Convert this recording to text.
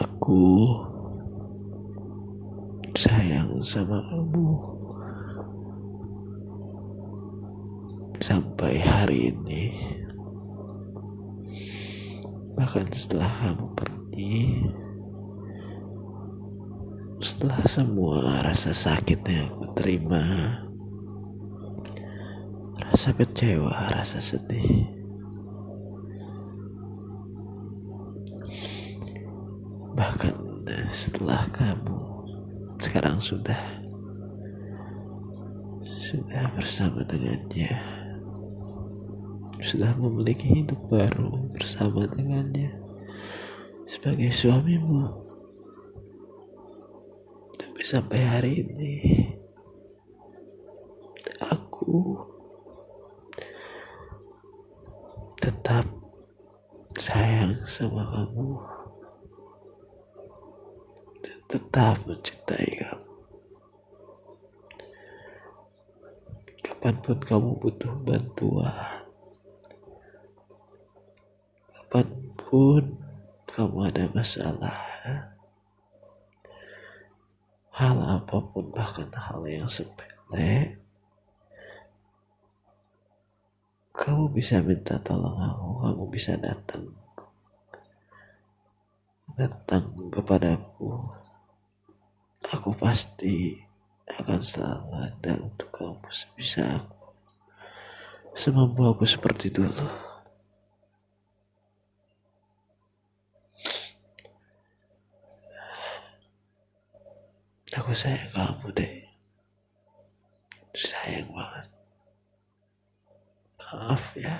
Aku sayang sama kamu sampai hari ini. Bahkan setelah kamu pergi, setelah semua rasa sakit yang aku terima, rasa kecewa, rasa sedih, bahkan setelah kamu sekarang sudah sudah bersama dengannya sudah memiliki hidup baru bersama dengannya sebagai suamimu tapi sampai hari ini aku tetap sayang sama kamu tetap mencintai kamu. Kapan pun kamu butuh bantuan, kapan pun kamu ada masalah, hal apa pun bahkan hal yang sepele, kamu bisa minta tolong aku, kamu bisa datang datang kepadaku aku pasti akan selalu ada untuk kamu sebisa aku semampu aku seperti dulu. Aku sayang kamu deh sayang banget. Maaf ya